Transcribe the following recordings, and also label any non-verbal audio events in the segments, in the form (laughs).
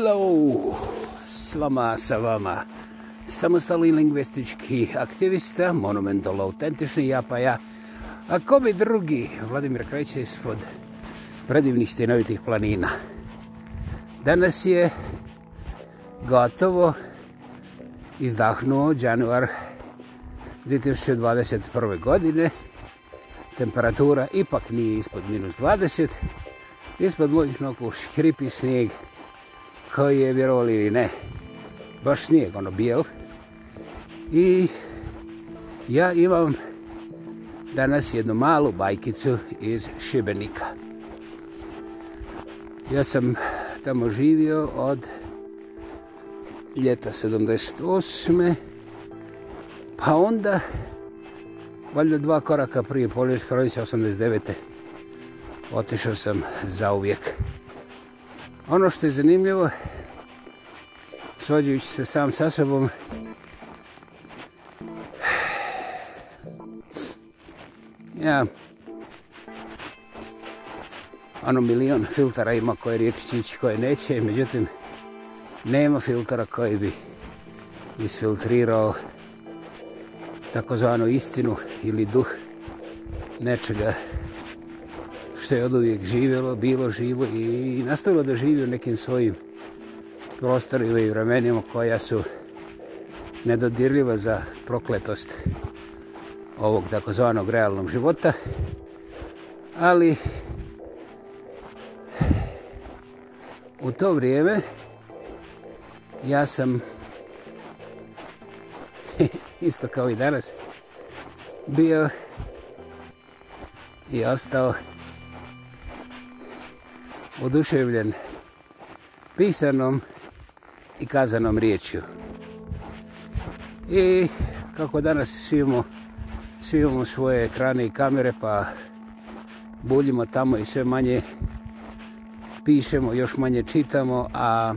Hello, slama sa vama. Samostalni lingvistički aktivista, monumentalno autentični ja pa ja. A ko bi drugi, Vladimir Krajić ispod predivnih stenovitih planina. Danas je gotovo izdahnuo januar 2021. godine. Temperatura ipak nije ispod minus 20. Ispod mojih nogu škripi snijeg koji je, vjerovali ili ne, baš snijeg, ono bijel. I ja imam danas jednu malu bajkicu iz Šibenika. Ja sam tamo živio od ljeta 78. Pa onda, valjda dva koraka prije polješka, rodim se 89. Otišao sam za uvijek. Ono što je zanimljivo, svađajući se sam sa sobom, ja ono milion filtera ima koje riječi će ići, koje neće, međutim, nema filtera koji bi isfiltrirao takozvanu istinu ili duh nečega što što je od uvijek živjelo, bilo živo i nastavilo da živi u nekim svojim prostorima i vremenima koja su nedodirljiva za prokletost ovog takozvanog realnog života. Ali u to vrijeme ja sam (laughs) isto kao i danas bio i ostao oduševljen pisanom i kazanom riječju. I kako danas svi imamo, svi imamo svoje ekrane i kamere, pa buljimo tamo i sve manje pišemo, još manje čitamo, a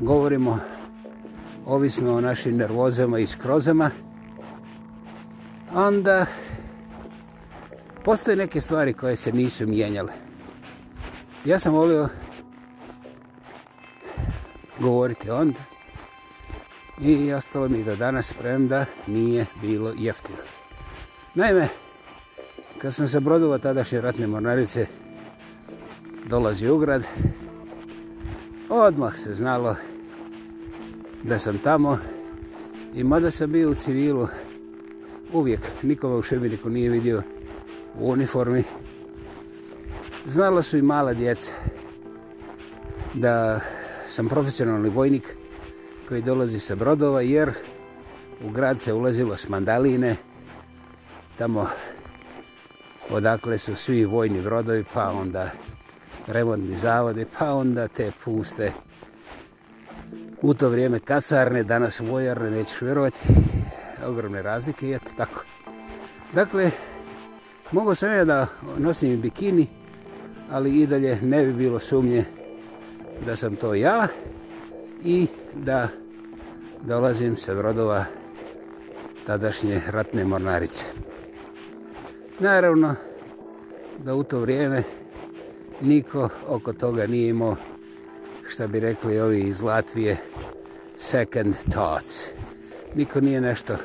govorimo ovisno o našim nervozama i skrozama, onda postoje neke stvari koje se nisu mijenjale ja sam volio govoriti onda i ostalo mi da danas premda nije bilo jeftino. Naime, kad sam se brodova tadašnje ratne mornarice dolazi u grad, odmah se znalo da sam tamo i mada sam bio u civilu uvijek, nikome u Šebiniku nije vidio u uniformi, znala su i mala djeca da sam profesionalni vojnik koji dolazi sa brodova jer u grad se ulazilo s mandaline tamo odakle su svi vojni brodovi pa onda remontni zavode pa onda te puste u to vrijeme kasarne danas vojarne nećeš vjerovati ogromne razlike i eto tako dakle mogu sam ja da nosim bikini ali i dalje ne bi bilo sumnje da sam to ja i da dolazim sa brodova tadašnje ratne mornarice. Naravno da u to vrijeme niko oko toga nije imao šta bi rekli ovi iz Latvije second thoughts. Niko nije nešto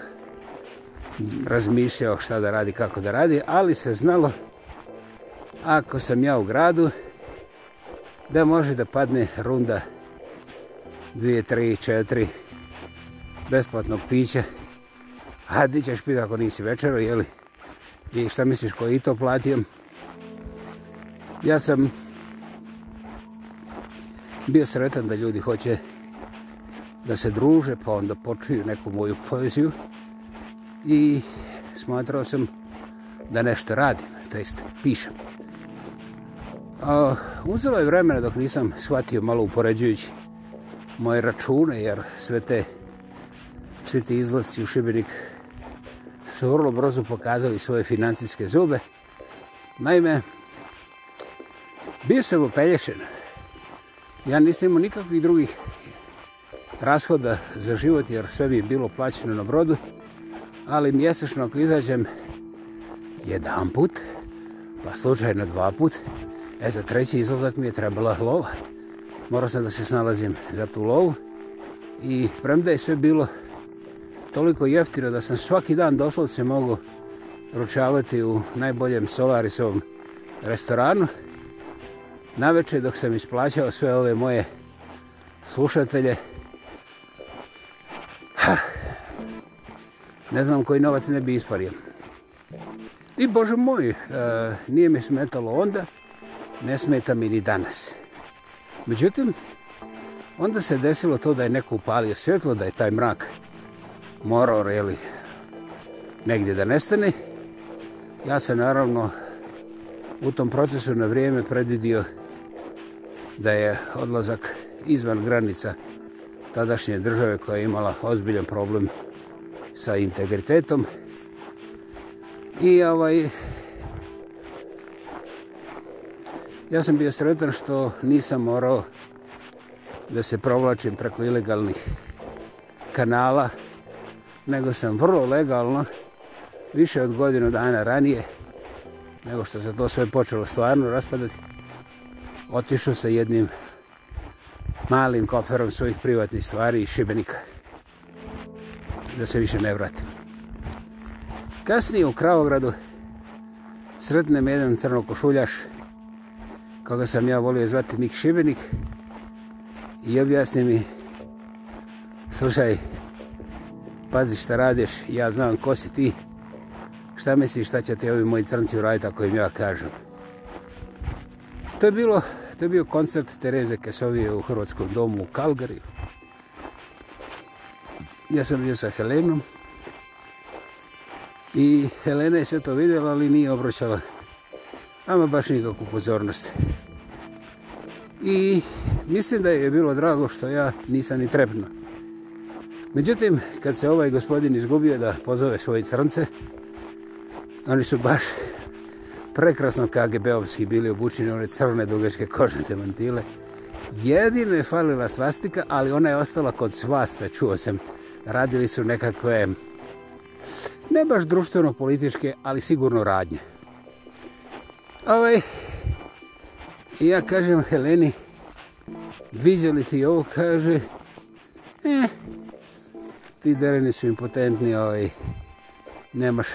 razmišljao šta da radi, kako da radi, ali se znalo ako sam ja u gradu, da može da padne runda dvije, tri, četiri besplatnog pića. A di ćeš pit ako nisi večero, jeli? I šta misliš koji i to platim? Ja sam bio sretan da ljudi hoće da se druže, pa onda počuju neku moju poeziju. I smatrao sam da nešto radim, to jest pišem uzelo je vremena dok nisam shvatio malo upoređujući moje račune, jer sve te, sve te izlazci u Šibenik su vrlo brzo pokazali svoje financijske zube. Naime, bio sam opelješen. Ja nisam imao nikakvih drugih rashoda za život, jer sve mi je bilo plaćeno na brodu, ali mjesečno ako izađem jedan put, pa slučajno dva put, E, za treći izlazak mi je trebala lova. Morao sam da se snalazim za tu lovu. I premda je sve bilo toliko jeftiro da sam svaki dan doslovce mogu ručavati u najboljem Solarisovom restoranu. Na večer dok sam isplaćao sve ove moje slušatelje. Ne znam koji novac ne bi isparijem. I, Bože moj, e, nije mi smetalo onda ne smeta mi ni danas. Međutim, onda se desilo to da je neko upalio svjetlo, da je taj mrak morao reli negdje da nestane. Ja se naravno u tom procesu na vrijeme predvidio da je odlazak izvan granica tadašnje države koja je imala ozbiljan problem sa integritetom. I ovaj, Ja sam bio sretan što nisam morao da se provlačim preko ilegalnih kanala, nego sam vrlo legalno, više od godinu dana ranije, nego što se to sve počelo stvarno raspadati, otišao sa jednim malim koferom svojih privatnih stvari i šibenika da se više ne vratim. Kasnije u Kravogradu sretnem jedan crnokošuljaš košuljaš koga sam ja volio zvati Mik Šibenik i objasni mi slušaj pazi šta radiš ja znam ko si ti šta misliš šta će te ovi moji crnci uraditi ako im ja kažem to je bilo to je bio koncert Tereze Kesovije u Hrvatskom domu u Kalgariju ja sam bio sa Helenom i Helena je sve to vidjela ali nije obraćala ama baš nikakvu pozornost. I mislim da je bilo drago što ja nisam ni trebno. Međutim, kad se ovaj gospodin izgubio da pozove svoje crnce, oni su baš prekrasno KGB-ovski bili obučeni one crne dugačke kožnete mantile. Jedino je falila svastika, ali ona je ostala kod svasta, čuo sam. Radili su nekakve, ne baš društveno-političke, ali sigurno radnje. Ovaj, ja kažem Heleni, vidio li ti ovo, kaže, eh, ti dereni su impotentni, ovaj, nemaš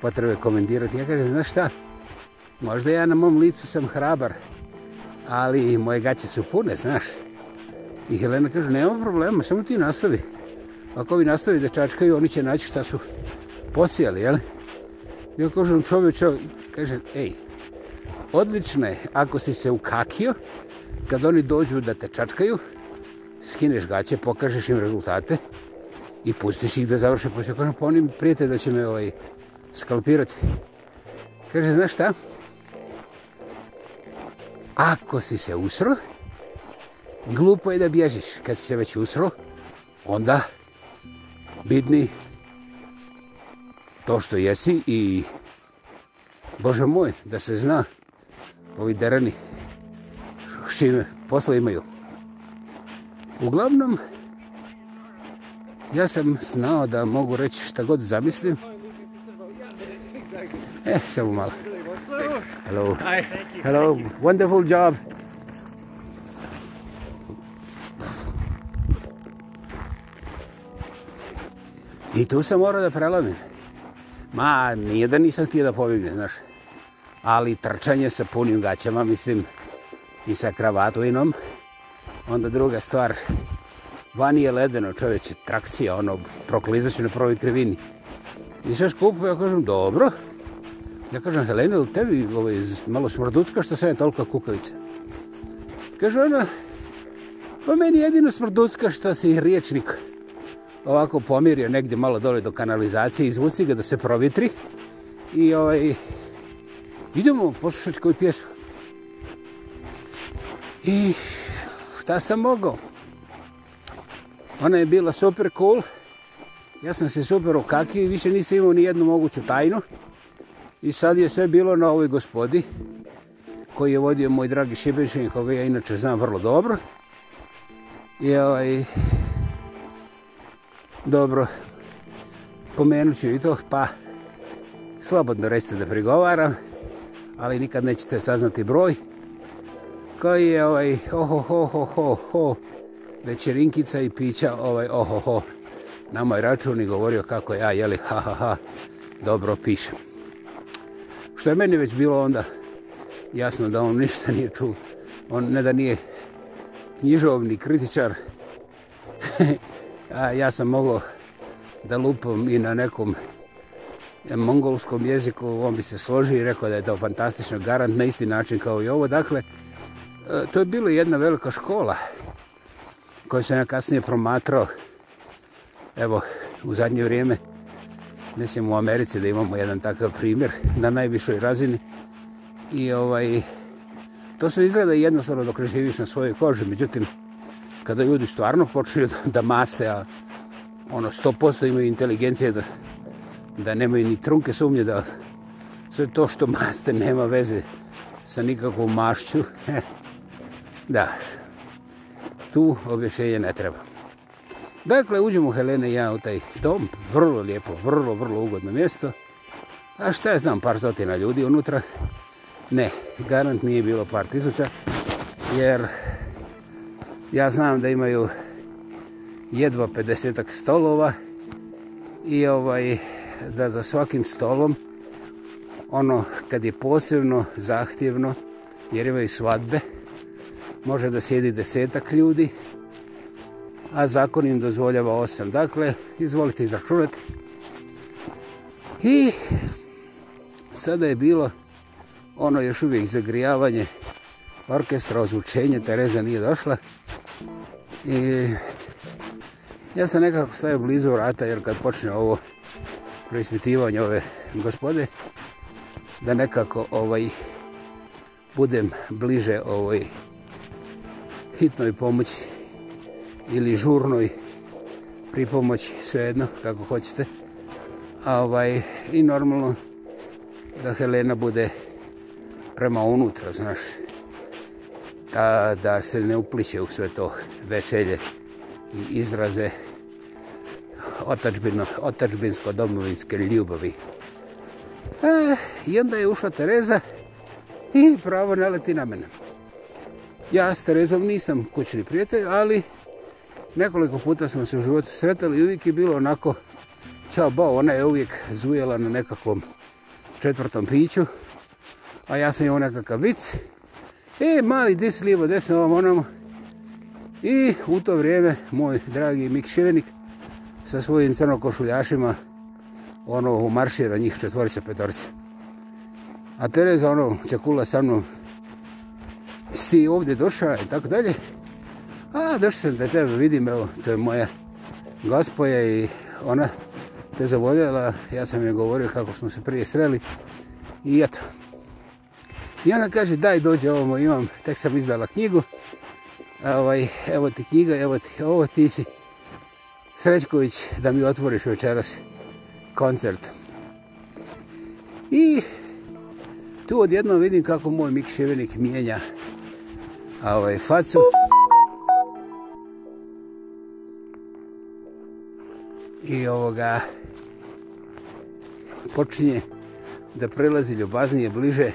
potrebe komentirati. Ja kažem, znaš šta, možda ja na mom licu sam hrabar, ali moje gaće su pune, znaš. I Helena kaže, nema problema, samo ti nastavi. Ako vi nastavi da čačkaju, oni će naći šta su posijali, jel? Ja kažem, čovječ, kaže, ej, odlično je ako si se ukakio, kad oni dođu da te čačkaju, skineš gaće, pokažeš im rezultate i pustiš ih da završe posao. Kažem, pa oni prijete da će me ovaj, skalpirati. Kaže, znaš šta? Ako si se usro, glupo je da bježiš. Kad si se već usro, onda bidni to što jesi i Bože moj, da se zna, ovi dereni, s čime posle imaju. Uglavnom, ja sam znao da mogu reći šta god zamislim. E, samo malo. Hello. Hi. Hello. Wonderful job. I tu sam morao da prelomim. Ma, nije da nisam htio da pobjegne, znaš ali trčanje sa punim gaćama, mislim, i sa kravatlinom. Onda druga stvar, vani je ledeno, čovječe, trakcija, ono, proklizaš na prvoj krivini. I sve skupo, ja kažem, dobro. Ja kažem, Helene, ili tebi ovaj, malo smrducka što se je toliko kukavica? Kaže ona, pa meni jedino smrducka što se riječnik ovako pomirio negdje malo dole do kanalizacije, izvuci ga da se provitri. I ovaj, idemo poslušati koju pjesmu. I šta sam mogao? Ona je bila super cool. Ja sam se super okakio i više nisam imao ni jednu moguću tajnu. I sad je sve bilo na ovoj gospodi koji je vodio moj dragi Šibenšin, koga ja inače znam vrlo dobro. I ovaj... Dobro, pomenut ću i to, pa slobodno recite da prigovaram ali nikad nećete saznati broj. Koji je ovaj oho ho ho ho ho večerinkica i pića ovaj oho ho. Na moj račun i govorio kako ja jeli ha ha ha dobro pišem. Što je meni već bilo onda jasno da on ništa nije čuo. On ne da nije knjižovni kritičar. (laughs) A ja sam mogao da lupom i na nekom mongolskom jeziku, on bi se složio i rekao da je to fantastično garant na isti način kao i ovo. Dakle, e, to je bila jedna velika škola koju sam ja kasnije promatrao evo, u zadnje vrijeme. Mislim u Americi da imamo jedan takav primjer na najvišoj razini. I ovaj, to se izgleda jednostavno dok živiš na svojoj koži. Međutim, kada ljudi stvarno počinju da maste, a ono 100% imaju inteligencije da, da nemaju ni trunke sumnje da sve to što maste nema veze sa nikakvom mašću. (laughs) da, tu objašenje ne treba. Dakle, uđemo Helene i ja u taj dom, vrlo lijepo, vrlo, vrlo ugodno mjesto. A šta ja znam, par stotina ljudi unutra? Ne, garant nije bilo par tisuća, jer ja znam da imaju jedva 50 stolova i ovaj, da za svakim stolom, ono kad je posebno zahtjevno, jer imaju svadbe, može da sjedi desetak ljudi, a zakon im dozvoljava osam. Dakle, izvolite izračunati. I sada je bilo ono još uvijek zagrijavanje orkestra, ozvučenje, Tereza nije došla. I ja sam nekako stavio blizu vrata, jer kad počne ovo, preispitivanje ove gospode da nekako ovaj budem bliže ovoj hitnoj pomoći ili žurnoj pri pomoći svejedno kako hoćete a ovaj i normalno da Helena bude prema unutra znaš da, da se ne upliče u sve to veselje i izraze otačbino, otačbinsko-domovinske ljubavi. E, I onda je ušla Tereza i pravo naleti na mene. Ja s Terezom nisam kućni prijatelj, ali nekoliko puta smo se u životu sretali i uvijek je bilo onako čao bao, ona je uvijek zujela na nekakvom četvrtom piću, a ja sam imao nekakav vic. E, mali dis, lijevo, desno, ovom onom. I u to vrijeme moj dragi Mik Šivenik, sa svojim crnokošuljašima ono umaršira njih četvorica petorica. A Tereza ono čekula sa mnom sti ovdje doša i tako dalje. A došao sam da tebe vidim, evo, to je moja gospoja i ona te zavoljela. Ja sam joj govorio kako smo se prije sreli i eto. I ona kaže daj dođe ovamo, imam, tek sam izdala knjigu. Ovaj, evo ti knjiga, evo ti, ovo ti si. Srećković da mi otvoriš večeras koncert. I tu odjedno vidim kako moj mikševenik mijenja ovaj facu. I ovoga počinje da prelazi ljubaznije bliže.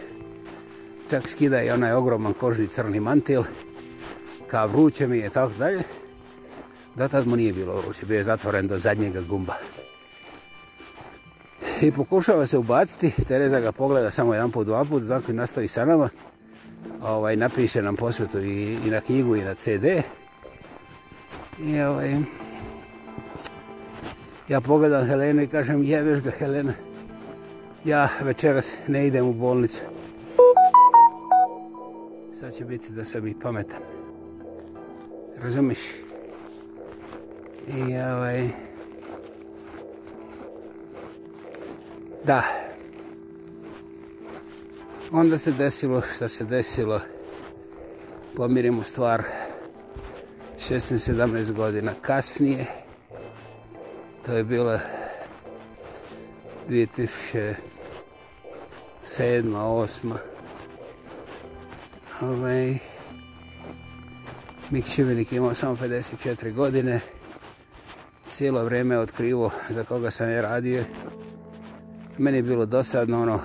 Čak skida i onaj ogroman kožni crni mantil. Ka vruće mi je tako dalje. Da, tad mu nije bilo oruće, bio je zatvoren do zadnjega gumba. I pokušava se ubaciti, Tereza ga pogleda samo jedan put, dva put, znači nastavi sa nama. Ovaj, napiše nam posvetu i, i na knjigu i na CD. I ovaj, ja pogledam Helenu i kažem, jeveš ga Helena, ja večeras ne idem u bolnicu. Sad će biti da sam i pametan. Razumiš? Razumiš? I ovaj... Da. Onda se desilo što se desilo. Pomirim u stvar 16-17 godina kasnije. To je bilo 2007-2008. Ovaj, Mikševenik je imao samo 54 godine cijelo vrijeme otkrivo za koga sam je radio. Meni je bilo dosadno, ono,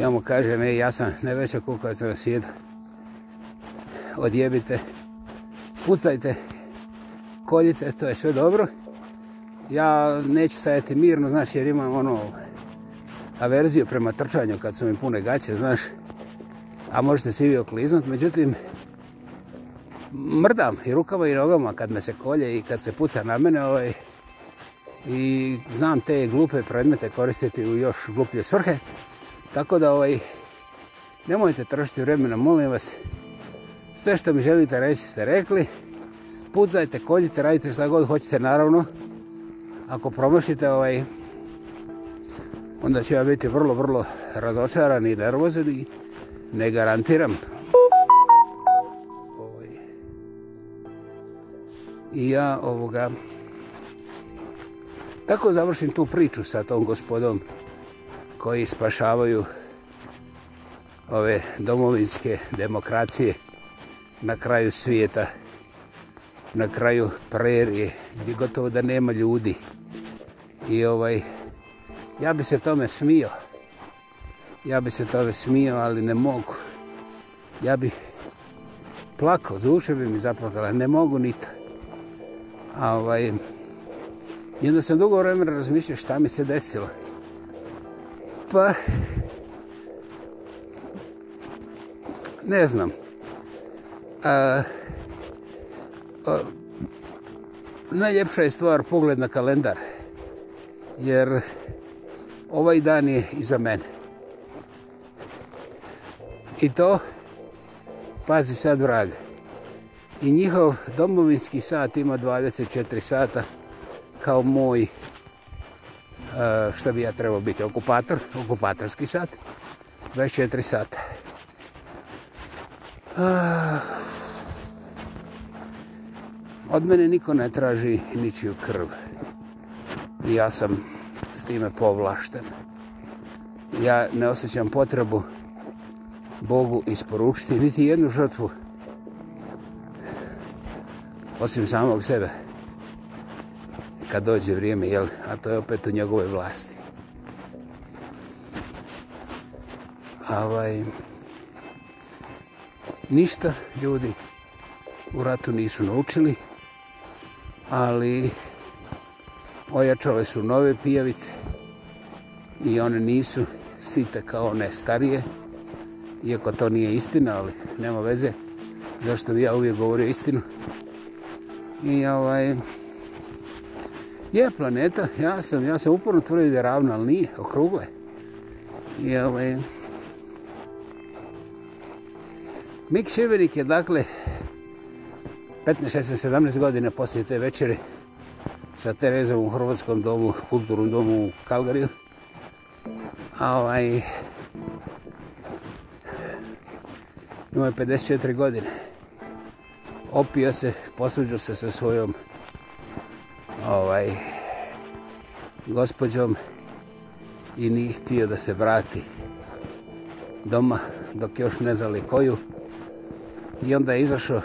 ja mu kažem, ej, ja sam najveća kukla za nas jedu. Odjebite, pucajte, koljite, to je sve dobro. Ja neću stajati mirno, znaš, jer imam ono averziju prema trčanju kad su mi pune gaće, znaš, a možete sivi okliznut, međutim, mrdam i rukama i nogama kad me se kolje i kad se puca na mene ovaj, i znam te glupe predmete koristiti u još gluplje svrhe. Tako da ovaj, nemojte trošiti vremena, molim vas. Sve što mi želite reći ste rekli. Pucajte, koljite, radite šta god hoćete, naravno. Ako promošite ovaj, onda ću ja biti vrlo, vrlo razočaran i nervozan i ne garantiram i ja ovoga... Tako završim tu priču sa tom gospodom koji spašavaju ove domovinske demokracije na kraju svijeta, na kraju prerije, gdje gotovo da nema ljudi. I ovaj, ja bi se tome smio, ja bi se tome smio, ali ne mogu. Ja bi plakao, zvuče bi mi zaplakala, ne mogu ni to ovaj, i onda sam dugo vremena razmišljao šta mi se desilo. Pa, ne znam. A, a, najljepša je stvar pogled na kalendar, jer ovaj dan je iza mene. I to, pazi sad vraga, i njihov domovinski sat ima 24 sata kao moj e, što bi ja trebao biti okupator, okupatorski sat 24 sata od mene niko ne traži ničiju krv ja sam s time povlašten ja ne osjećam potrebu Bogu isporučiti niti jednu žrtvu osim samog sebe kad dođe vrijeme, jel? a to je opet u njegove vlasti. Ovaj, ništa ljudi u ratu nisu naučili, ali ojačale su nove pijavice i one nisu site kao one starije, iako to nije istina, ali nema veze, zašto bi ja uvijek govorio istinu. I ovaj, je planeta, ja sam, ja sam uporno tvrdio da je ravna, ali nije, okrugla je. I ovaj, Mik Šiverik je, dakle, 15, 16, 17 godina poslije te večere sa Terezom u Hrvatskom domu, kulturnom domu u Kalgariju. A ovaj, imao je 54 godine opio se, posluđao se sa svojom ovaj, gospođom i nije htio da se vrati doma dok još ne zali koju. I onda je izašao,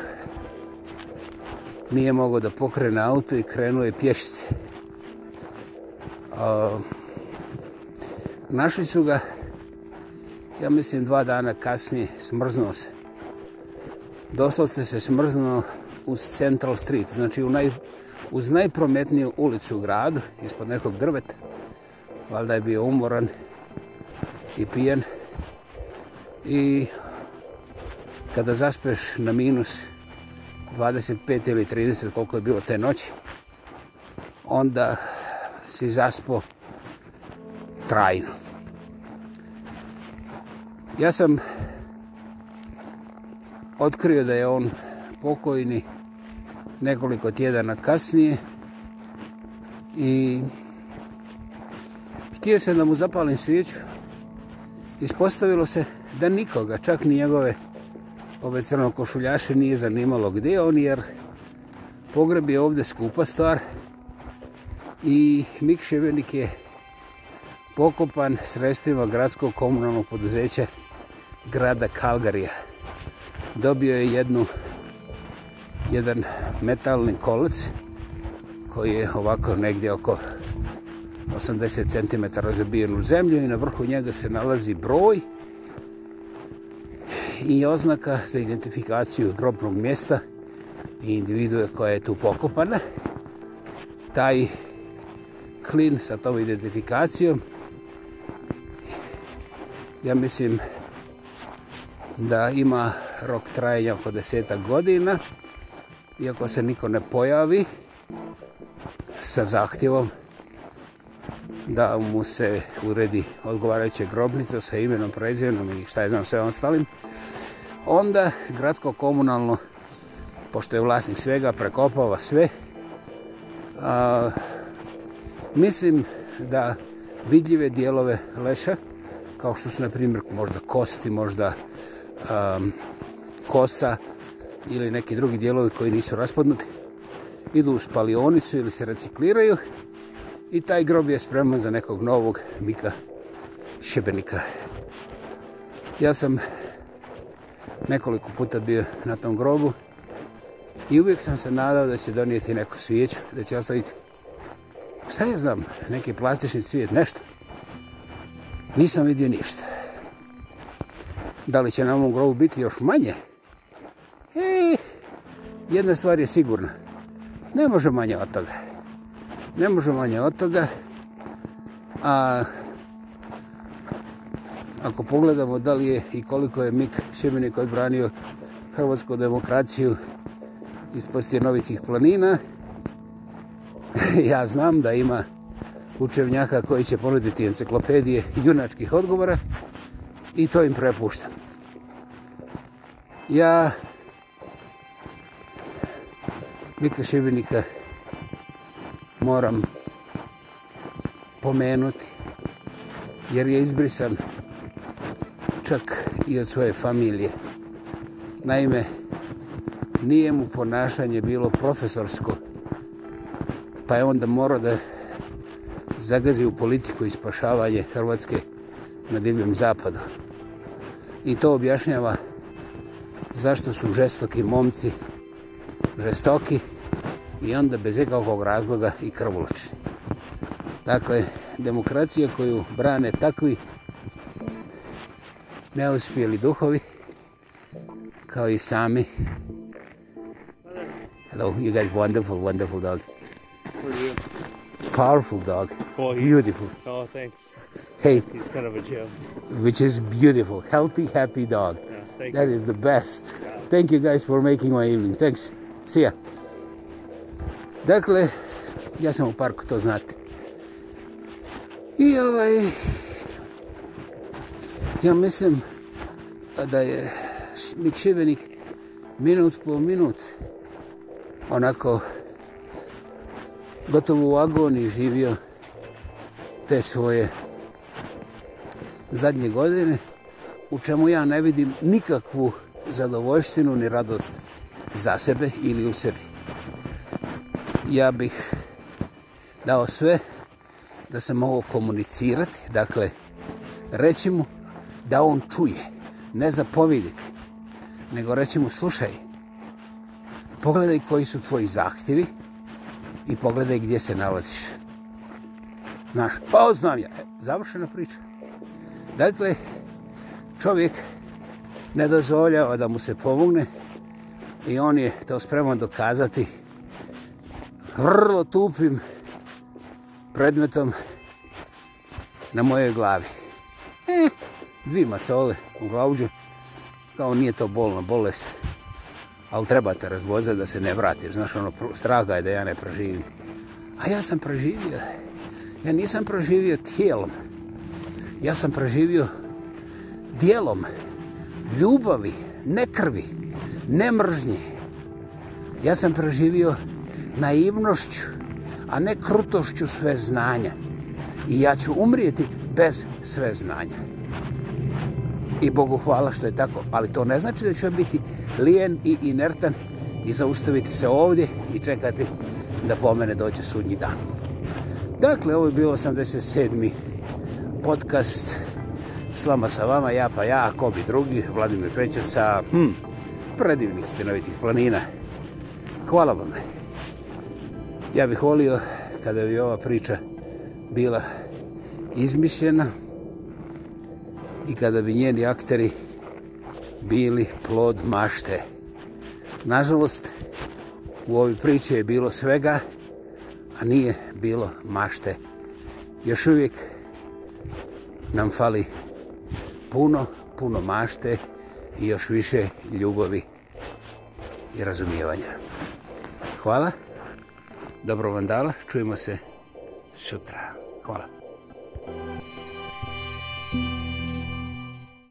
nije mogao da pokrene auto i krenuo je pješice. O, našli su ga, ja mislim, dva dana kasnije, smrznuo se doslovce se smrznuo uz Central Street, znači u naj, uz najprometniju ulicu u gradu, ispod nekog drveta. Valjda je bio umoran i pijen. I kada zaspeš na minus 25 ili 30, koliko je bilo te noći, onda si zaspo trajno. Ja sam otkrio da je on pokojni nekoliko tjedana kasnije i htio se da mu zapalim svijeću ispostavilo se da nikoga čak ni njegove ove crno košuljaše nije zanimalo gdje on jer pogreb je ovdje skupa stvar i Mikševenik je pokopan sredstvima gradskog komunalnog poduzeća grada Kalgarija dobio je jednu jedan metalni kolac koji je ovako negdje oko 80 cm zabijen u zemlju i na vrhu njega se nalazi broj i oznaka za identifikaciju grobnog mjesta i individue koja je tu pokopana. Taj klin sa tom identifikacijom ja mislim da ima rok trajenja oko deseta godina. Iako se niko ne pojavi sa zahtjevom da mu se uredi odgovarajuća grobnica sa imenom, prezivnom i šta je znam sve ostalim, onda gradsko komunalno, pošto je vlasnik svega, prekopava sve, a, mislim da vidljive dijelove leša, kao što su, na primjer, možda kosti, možda uh, um, kosa ili neki drugi dijelovi koji nisu raspadnuti idu u spalionicu ili se recikliraju i taj grob je spreman za nekog novog Mika Šebenika. Ja sam nekoliko puta bio na tom grobu i uvijek sam se nadao da će donijeti neku svijeću, da će ostaviti šta ja znam, neki plastični svijet, nešto. Nisam vidio ništa da li će na ovom grobu biti još manje? E, jedna stvar je sigurna. Ne može manje od toga. Ne može manje od toga. A ako pogledamo da li je i koliko je Mik Šimenik odbranio hrvatsku demokraciju iz novitih planina, (laughs) ja znam da ima učevnjaka koji će ponuditi enciklopedije junačkih odgovora i to im prepuštam ja Mika Šibenika moram pomenuti jer je izbrisan čak i od svoje familije. Naime, nije mu ponašanje bilo profesorsko, pa je onda morao da zagazi u politiku i spašavanje Hrvatske na divljem zapadu. I to objašnjava zašto su žestoki momci žestoki i onda bez ikakvog razloga i krvulačni. Dakle, demokracija koju brane takvi neuspjeli duhovi kao i sami. Hello, you got wonderful, wonderful dog. Powerful dog. Beautiful. Oh, thanks. Hey. He's kind of a gem. Which is beautiful. Healthy, happy dog. Yeah. Thank that you. is the best. Yeah. Thank you guys for making my evening. Thanks. See ya. Dakle, ja sam u parku, to znate. I ovaj... Ja mislim da je Mikševenik minut po minut onako gotovo u agoni živio te svoje zadnje godine u čemu ja ne vidim nikakvu zadovoljštinu ni radost za sebe ili u sebi. Ja bih dao sve da se mogu komunicirati, dakle, reći mu da on čuje, ne zapovidite, nego reći mu slušaj, pogledaj koji su tvoji zahtjevi i pogledaj gdje se nalaziš. Znaš, pa znam ja, e, završena priča. Dakle, čovjek ne dozvoljava da mu se pomogne i on je to spreman dokazati vrlo tupim predmetom na mojoj glavi. E, dvima cole u glavuđu, kao nije to bolna bolest, ali trebate razbozati da se ne vratiš. Znaš, ono, straga je da ja ne proživim. A ja sam proživio. Ja nisam proživio tijelom. Ja sam proživio dijelom ljubavi, ne krvi, ne mržnje. Ja sam preživio naivnošću, a ne krutošću sve znanja. I ja ću umrijeti bez sve znanja. I Bogu hvala što je tako, ali to ne znači da ću biti lijen i inertan i zaustaviti se ovdje i čekati da po mene dođe sudnji dan. Dakle, ovo je bilo 87. podcast podcast Slama sa vama, ja pa ja, ko bi drugi, Vladimir Peća sa hm, predivnih stinovitih planina. Hvala vam. Ja bih volio kada bi ova priča bila izmišljena i kada bi njeni akteri bili plod mašte. Nažalost, u ovoj priči je bilo svega, a nije bilo mašte. Još uvijek nam fali puno, puno mašte i još više ljubavi i razumijevanja. Hvala. Dobro vam dala. Čujemo se sutra. Hvala.